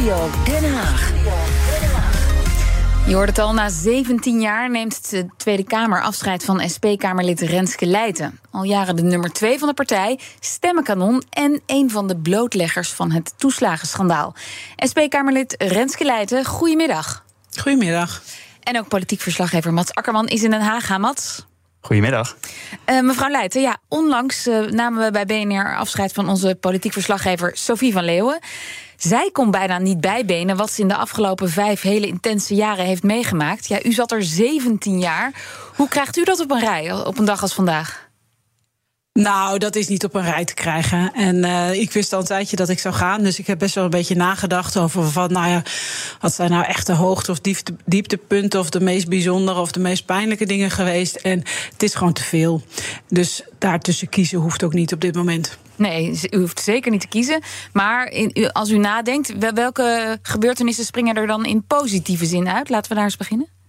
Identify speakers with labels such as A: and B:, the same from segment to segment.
A: Studio Den Haag.
B: Je hoort het al, na 17 jaar neemt de Tweede Kamer afscheid van SP-Kamerlid Renske Leijten. Al jaren de nummer 2 van de partij, stemmenkanon en een van de blootleggers van het toeslagenschandaal. SP-Kamerlid Renske Leijten, goedemiddag.
C: Goedemiddag.
B: En ook politiek verslaggever Mats Akkerman is in Den Haag. Ha, Mats.
D: Goedemiddag.
B: Uh, mevrouw Leijten, ja, onlangs uh, namen we bij BNR afscheid van onze politiek verslaggever Sophie van Leeuwen. Zij kon bijna niet bijbenen wat ze in de afgelopen vijf hele intense jaren heeft meegemaakt. Ja, u zat er 17 jaar. Hoe krijgt u dat op een rij op een dag als vandaag?
C: Nou, dat is niet op een rij te krijgen. En uh, ik wist al een tijdje dat ik zou gaan. Dus ik heb best wel een beetje nagedacht over van, nou ja, wat zijn nou echt de hoogte- of diepte, dieptepunten of de meest bijzondere of de meest pijnlijke dingen geweest. En het is gewoon te veel. Dus daartussen kiezen hoeft ook niet op dit moment.
B: Nee, u hoeft zeker niet te kiezen. Maar in, als u nadenkt, welke gebeurtenissen springen er dan in positieve zin uit? Laten we daar eens beginnen.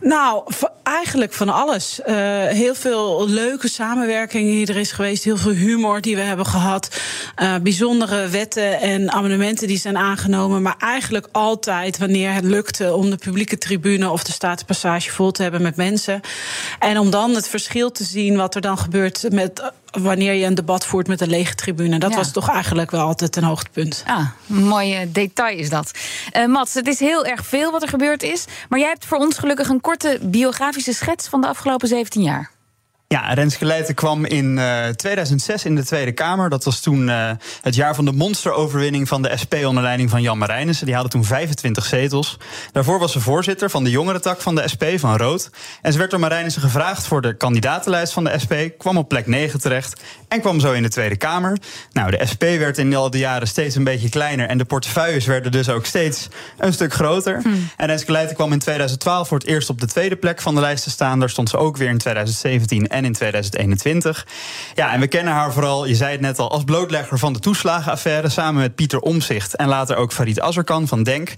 C: Nou, eigenlijk van alles. Uh, heel veel leuke samenwerking die er is geweest. Heel veel humor die we hebben gehad. Uh, bijzondere wetten en amendementen die zijn aangenomen. Maar eigenlijk altijd wanneer het lukte om de publieke tribune of de Statenpassage vol te hebben met mensen. En om dan het verschil te zien wat er dan gebeurt met wanneer je een debat voert met een lege tribune. Dat ja. was toch eigenlijk wel altijd een hoogtepunt.
B: Ah, een mooi detail is dat. Uh, Mats, het is heel erg veel wat er gebeurd is. Maar jij hebt voor ons gelukkig een korte biografische schets van de afgelopen 17 jaar.
D: Ja, Renske Leijten kwam in uh, 2006 in de Tweede Kamer. Dat was toen uh, het jaar van de monsteroverwinning van de SP onder leiding van Jan Marijnissen. Die hadden toen 25 zetels. Daarvoor was ze voorzitter van de jongerentak van de SP, van Rood. En ze werd door Marijnissen gevraagd voor de kandidatenlijst van de SP. Kwam op plek 9 terecht en kwam zo in de Tweede Kamer. Nou, de SP werd in al die jaren steeds een beetje kleiner. En de portefeuilles werden dus ook steeds een stuk groter. Hmm. En Renske Leijten kwam in 2012 voor het eerst op de tweede plek van de lijst te staan. Daar stond ze ook weer in 2017 in 2021. Ja, en we kennen haar vooral, je zei het net al, als blootlegger van de toeslagenaffaire. Samen met Pieter Omzicht en later ook Farid Azarkan van Denk.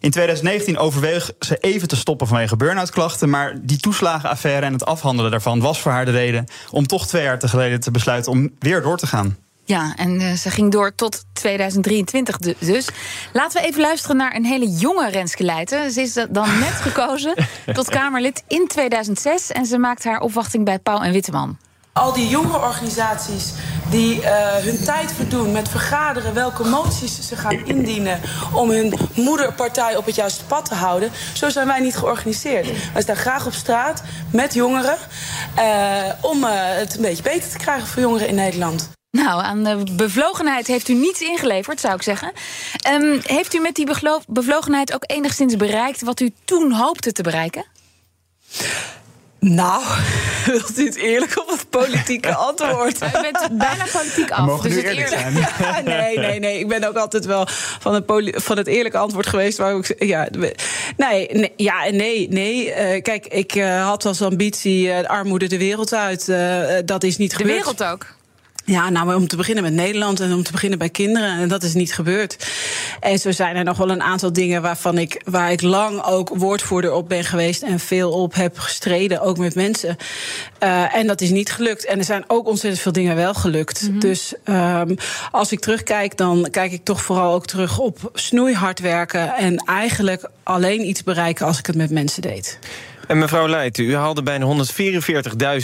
D: In 2019 overweeg ze even te stoppen vanwege burn-out klachten. Maar die toeslagenaffaire en het afhandelen daarvan was voor haar de reden om toch twee jaar geleden te besluiten om weer door te gaan.
B: Ja, en uh, ze ging door tot 2023 dus. Laten we even luisteren naar een hele jonge Renske Leijten. Ze is dan net gekozen tot Kamerlid in 2006... en ze maakt haar opwachting bij Pauw en Witteman.
E: Al die jonge organisaties die uh, hun tijd verdoen met vergaderen welke moties ze gaan indienen om hun moederpartij op het juiste pad te houden. Zo zijn wij niet georganiseerd. Wij staan graag op straat met jongeren uh, om uh, het een beetje beter te krijgen voor jongeren in Nederland.
B: Nou, aan de bevlogenheid heeft u niets ingeleverd, zou ik zeggen. Um, heeft u met die bevlogenheid ook enigszins bereikt wat u toen hoopte te bereiken?
C: Nou, wilt u het eerlijk op het politieke antwoord?
B: U bent bijna politiek af.
D: Mogen dus het eerlijk zijn?
C: Ja, nee, nee, nee. Ik ben ook altijd wel van het, van het eerlijke antwoord geweest. Waar ik, ja, nee, nee, ja en nee. nee. Uh, kijk, ik uh, had als ambitie uh, armoede de wereld uit. dat is niet
B: de
C: gebeurd.
B: De wereld ook?
C: Ja, nou, om te beginnen met Nederland en om te beginnen bij kinderen. En dat is niet gebeurd. En zo zijn er nog wel een aantal dingen waarvan ik, waar ik lang ook woordvoerder op ben geweest en veel op heb gestreden, ook met mensen. Uh, en dat is niet gelukt. En er zijn ook ontzettend veel dingen wel gelukt. Mm -hmm. Dus um, als ik terugkijk, dan kijk ik toch vooral ook terug op snoeihard werken en eigenlijk alleen iets bereiken als ik het met mensen deed.
F: En mevrouw Leijten, u haalde bijna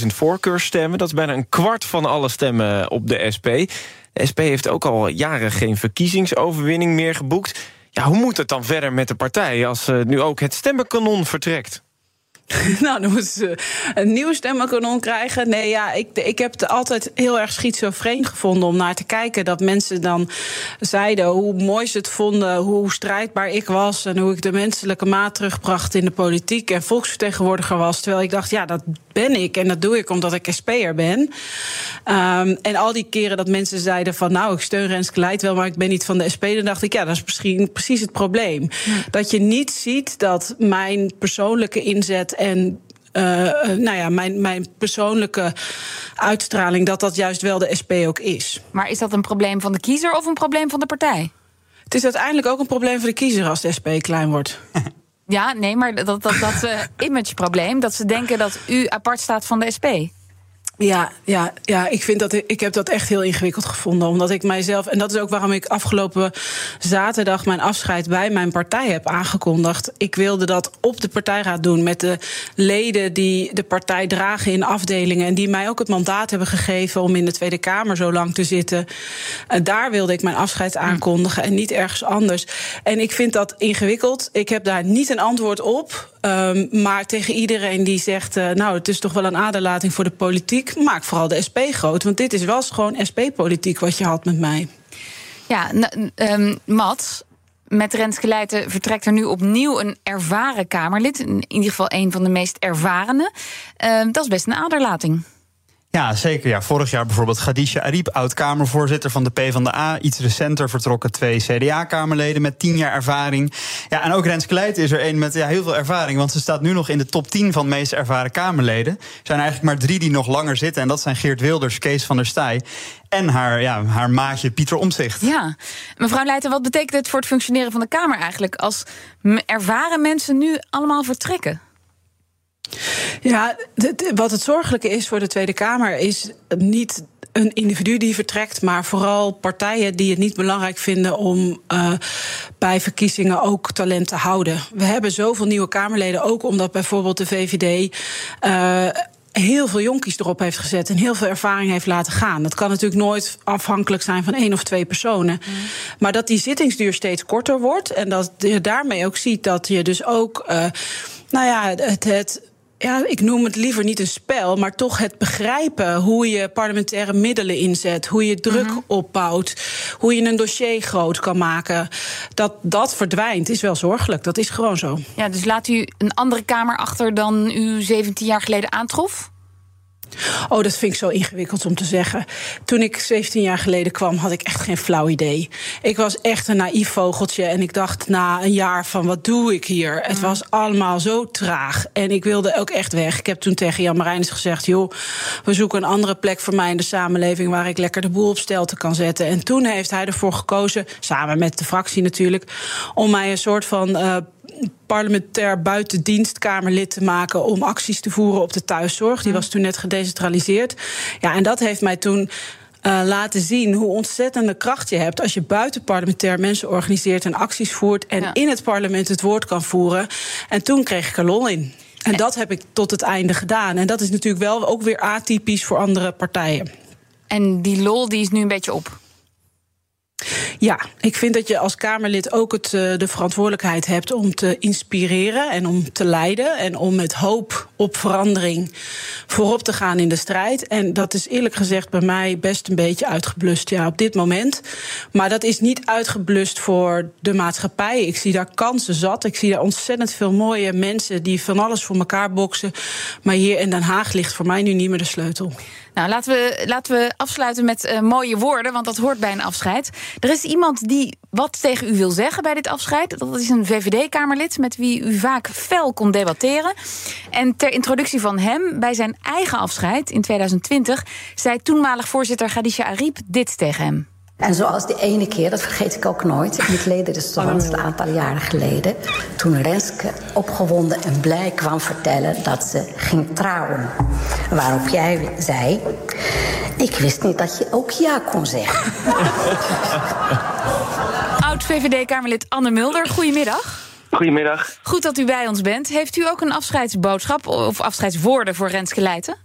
F: 144.000 voorkeurstemmen. Dat is bijna een kwart van alle stemmen op de SP. De SP heeft ook al jaren geen verkiezingsoverwinning meer geboekt. Ja, hoe moet het dan verder met de partij als uh, nu ook het stemmenkanon vertrekt?
C: nou, dan moeten ze een nieuw stemmenkanon krijgen. Nee, ja, ik, ik heb het altijd heel erg schizofreen gevonden om naar te kijken. Dat mensen dan zeiden hoe mooi ze het vonden, hoe strijdbaar ik was en hoe ik de menselijke maat terugbracht in de politiek en volksvertegenwoordiger was. Terwijl ik dacht, ja, dat ben ik en dat doe ik omdat ik SP'er ben. Um, en al die keren dat mensen zeiden van, nou, ik steun Renske Leid wel, maar ik ben niet van de SP, dan dacht ik, ja, dat is misschien precies het probleem. Dat je niet ziet dat mijn persoonlijke inzet en uh, nou ja, mijn, mijn persoonlijke uitstraling, dat dat juist wel de SP ook is.
B: Maar is dat een probleem van de kiezer of een probleem van de partij?
C: Het is uiteindelijk ook een probleem voor de kiezer als de SP klein wordt.
B: Ja, nee, maar dat, dat, dat uh, imageprobleem, dat ze denken dat u apart staat van de SP.
C: Ja, ja, ja, ik vind dat ik heb dat echt heel ingewikkeld gevonden. Omdat ik mijzelf. En dat is ook waarom ik afgelopen zaterdag mijn afscheid bij mijn partij heb aangekondigd. Ik wilde dat op de partijraad doen met de leden die de partij dragen in afdelingen. En die mij ook het mandaat hebben gegeven om in de Tweede Kamer zo lang te zitten. En daar wilde ik mijn afscheid aankondigen en niet ergens anders. En ik vind dat ingewikkeld. Ik heb daar niet een antwoord op. Um, maar tegen iedereen die zegt, uh, nou, het is toch wel een aderlating voor de politiek, maak vooral de SP groot. Want dit is wel gewoon SP-politiek wat je had met mij.
B: Ja, um, Mats, met Renske Leijten vertrekt er nu opnieuw een ervaren Kamerlid. In ieder geval een van de meest ervarene. Uh, dat is best een aderlating.
D: Ja, zeker. Ja, vorig jaar bijvoorbeeld Khadija Ariep, oud-Kamervoorzitter van de PvdA. Iets recenter vertrokken twee CDA-Kamerleden met tien jaar ervaring. Ja, en ook Renske Leijten is er een met ja, heel veel ervaring. Want ze staat nu nog in de top 10 van de meest ervaren Kamerleden. Er zijn eigenlijk maar drie die nog langer zitten. En dat zijn Geert Wilders, Kees van der Staaij en haar, ja, haar maatje Pieter Omtzigt.
B: Ja, mevrouw Leijten, wat betekent het voor het functioneren van de Kamer eigenlijk... als ervaren mensen nu allemaal vertrekken?
C: Ja, wat het zorgelijke is voor de Tweede Kamer is niet een individu die vertrekt, maar vooral partijen die het niet belangrijk vinden om uh, bij verkiezingen ook talent te houden. We hebben zoveel nieuwe Kamerleden, ook omdat bijvoorbeeld de VVD. Uh, heel veel jonkies erop heeft gezet en heel veel ervaring heeft laten gaan. Dat kan natuurlijk nooit afhankelijk zijn van één of twee personen. Mm. Maar dat die zittingsduur steeds korter wordt en dat je daarmee ook ziet dat je dus ook, uh, nou ja, het, het ja, ik noem het liever niet een spel, maar toch het begrijpen hoe je parlementaire middelen inzet, hoe je druk mhm. opbouwt, hoe je een dossier groot kan maken. Dat dat verdwijnt is wel zorgelijk. Dat is gewoon zo.
B: Ja, dus laat u een andere kamer achter dan u 17 jaar geleden aantrof?
C: Oh, dat vind ik zo ingewikkeld om te zeggen. Toen ik 17 jaar geleden kwam, had ik echt geen flauw idee. Ik was echt een naïef vogeltje en ik dacht na een jaar van wat doe ik hier? Het mm. was allemaal zo traag en ik wilde ook echt weg. Ik heb toen tegen Jan Marijnis gezegd, joh, we zoeken een andere plek voor mij in de samenleving waar ik lekker de boel op stelte kan zetten. En toen heeft hij ervoor gekozen, samen met de fractie natuurlijk, om mij een soort van uh, parlementair buitendienstkamerlid te maken om acties te voeren op de thuiszorg. Die was toen net gedecentraliseerd. Ja, en dat heeft mij toen. Uh, laten zien hoe ontzettende kracht je hebt als je buiten parlementair mensen organiseert en acties voert en in het parlement het woord kan voeren. En toen kreeg ik er lol in. En dat heb ik tot het einde gedaan. En dat is natuurlijk wel ook weer atypisch voor andere partijen.
B: En die lol die is nu een beetje op.
C: Ja, ik vind dat je als Kamerlid ook het, eh, de verantwoordelijkheid hebt om te inspireren en om te leiden. En om met hoop op verandering voorop te gaan in de strijd. En dat is eerlijk gezegd bij mij best een beetje uitgeblust ja, op dit moment. Maar dat is niet uitgeblust voor de maatschappij. Ik zie daar kansen zat. Ik zie daar ontzettend veel mooie mensen die van alles voor elkaar boksen. Maar hier in Den Haag ligt voor mij nu niet meer de sleutel.
B: Nou, laten we, laten we afsluiten met uh, mooie woorden, want dat hoort bij een afscheid. Er is iemand die wat tegen u wil zeggen bij dit afscheid. Dat is een VVD-Kamerlid met wie u vaak fel kon debatteren. En ter introductie van hem bij zijn eigen afscheid in 2020 zei toenmalig voorzitter Khadija Ariep dit tegen hem.
A: En zoals die ene keer, dat vergeet ik ook nooit, in het ledenrestaurant een aantal jaren geleden, toen Renske opgewonden en blij kwam vertellen dat ze ging trouwen. Waarop jij zei: Ik wist niet dat je ook ja kon zeggen.
B: Oud-VVD-Kamerlid Anne Mulder, goedemiddag.
G: Goedemiddag.
B: Goed dat u bij ons bent. Heeft u ook een afscheidsboodschap of afscheidswoorden voor Renske Leijten?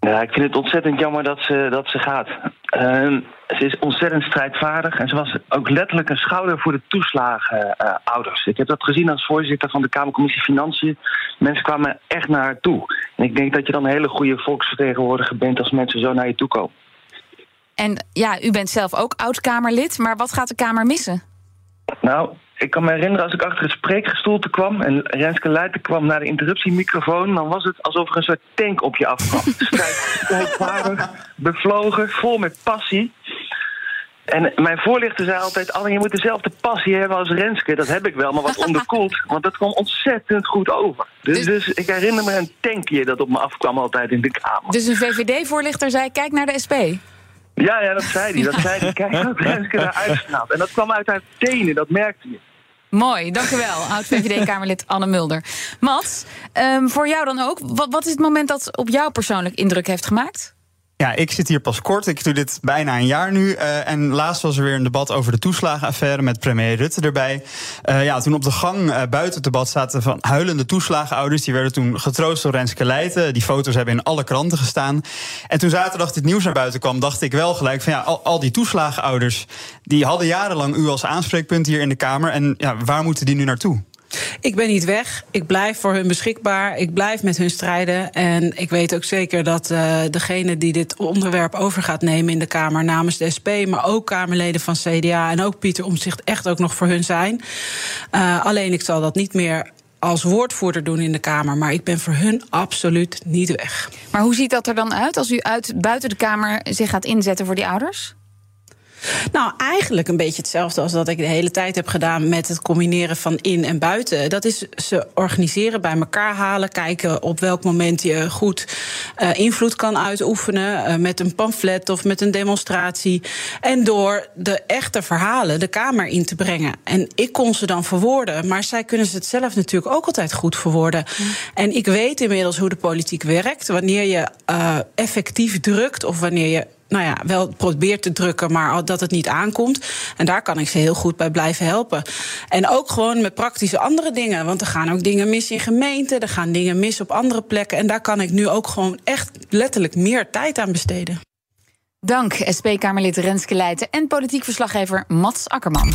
G: Ja, ik vind het ontzettend jammer dat ze, dat ze gaat. Uh, ze is ontzettend strijdvaardig en ze was ook letterlijk een schouder voor de toeslagenouders. ik heb dat gezien als voorzitter van de Kamercommissie Financiën. Mensen kwamen echt naar haar toe. En ik denk dat je dan een hele goede volksvertegenwoordiger bent als mensen zo naar je toe komen.
B: En ja, u bent zelf ook oud-Kamerlid, maar wat gaat de Kamer missen?
G: Nou, ik kan me herinneren als ik achter het spreekgestoelte kwam en Renske Leijten kwam naar de interruptiemicrofoon, dan was het alsof er een soort tank op je afkwam. Strijdvaardig, bevlogen, vol met passie. En mijn voorlichter zei altijd: Anne, je moet dezelfde passie hebben als Renske. Dat heb ik wel, maar wat onderkoeld. Want dat kwam ontzettend goed over. Dus, dus, dus, ik herinner me een tankje dat op me afkwam altijd in de kamer.
B: Dus een VVD-voorlichter zei: kijk naar de SP.
G: Ja, ja, dat zei hij. Dat zei hij. Kijk dat Renske eruit snapt. En dat kwam uit haar tenen, dat merkte je.
B: Mooi, dank u wel, oud-VVD-Kamerlid Anne Mulder. Mats, um, voor jou dan ook, wat, wat is het moment dat op jou persoonlijk indruk heeft gemaakt?
D: Ja, ik zit hier pas kort. Ik doe dit bijna een jaar nu. Uh, en laatst was er weer een debat over de toeslagenaffaire met premier Rutte erbij. Uh, ja, toen op de gang uh, buiten het debat zaten van huilende toeslagenouders. Die werden toen getroost door Renske Leijten. Die foto's hebben in alle kranten gestaan. En toen zaterdag dit nieuws naar buiten kwam, dacht ik wel gelijk van ja, al, al die toeslagenouders. die hadden jarenlang u als aanspreekpunt hier in de Kamer. En ja, waar moeten die nu naartoe?
C: Ik ben niet weg. Ik blijf voor hun beschikbaar. Ik blijf met hun strijden. En ik weet ook zeker dat uh, degene die dit onderwerp over gaat nemen in de Kamer namens de SP, maar ook Kamerleden van CDA en ook Pieter Omzicht echt ook nog voor hun zijn. Uh, alleen ik zal dat niet meer als woordvoerder doen in de Kamer. Maar ik ben voor hun absoluut niet weg.
B: Maar hoe ziet dat er dan uit als u uit, buiten de Kamer zich gaat inzetten voor die ouders?
C: Nou, eigenlijk een beetje hetzelfde als dat ik de hele tijd heb gedaan met het combineren van in en buiten. Dat is ze organiseren, bij elkaar halen, kijken op welk moment je goed uh, invloed kan uitoefenen. Uh, met een pamflet of met een demonstratie. En door de echte verhalen de Kamer in te brengen. En ik kon ze dan verwoorden, maar zij kunnen ze het zelf natuurlijk ook altijd goed verwoorden. Mm. En ik weet inmiddels hoe de politiek werkt. Wanneer je uh, effectief drukt of wanneer je nou ja, wel probeert te drukken, maar dat het niet aankomt. En daar kan ik ze heel goed bij blijven helpen. En ook gewoon met praktische andere dingen. Want er gaan ook dingen mis in gemeenten, er gaan dingen mis op andere plekken. En daar kan ik nu ook gewoon echt letterlijk meer tijd aan besteden.
B: Dank, SP-Kamerlid Renske Leijten en politiek verslaggever Mats Akkerman.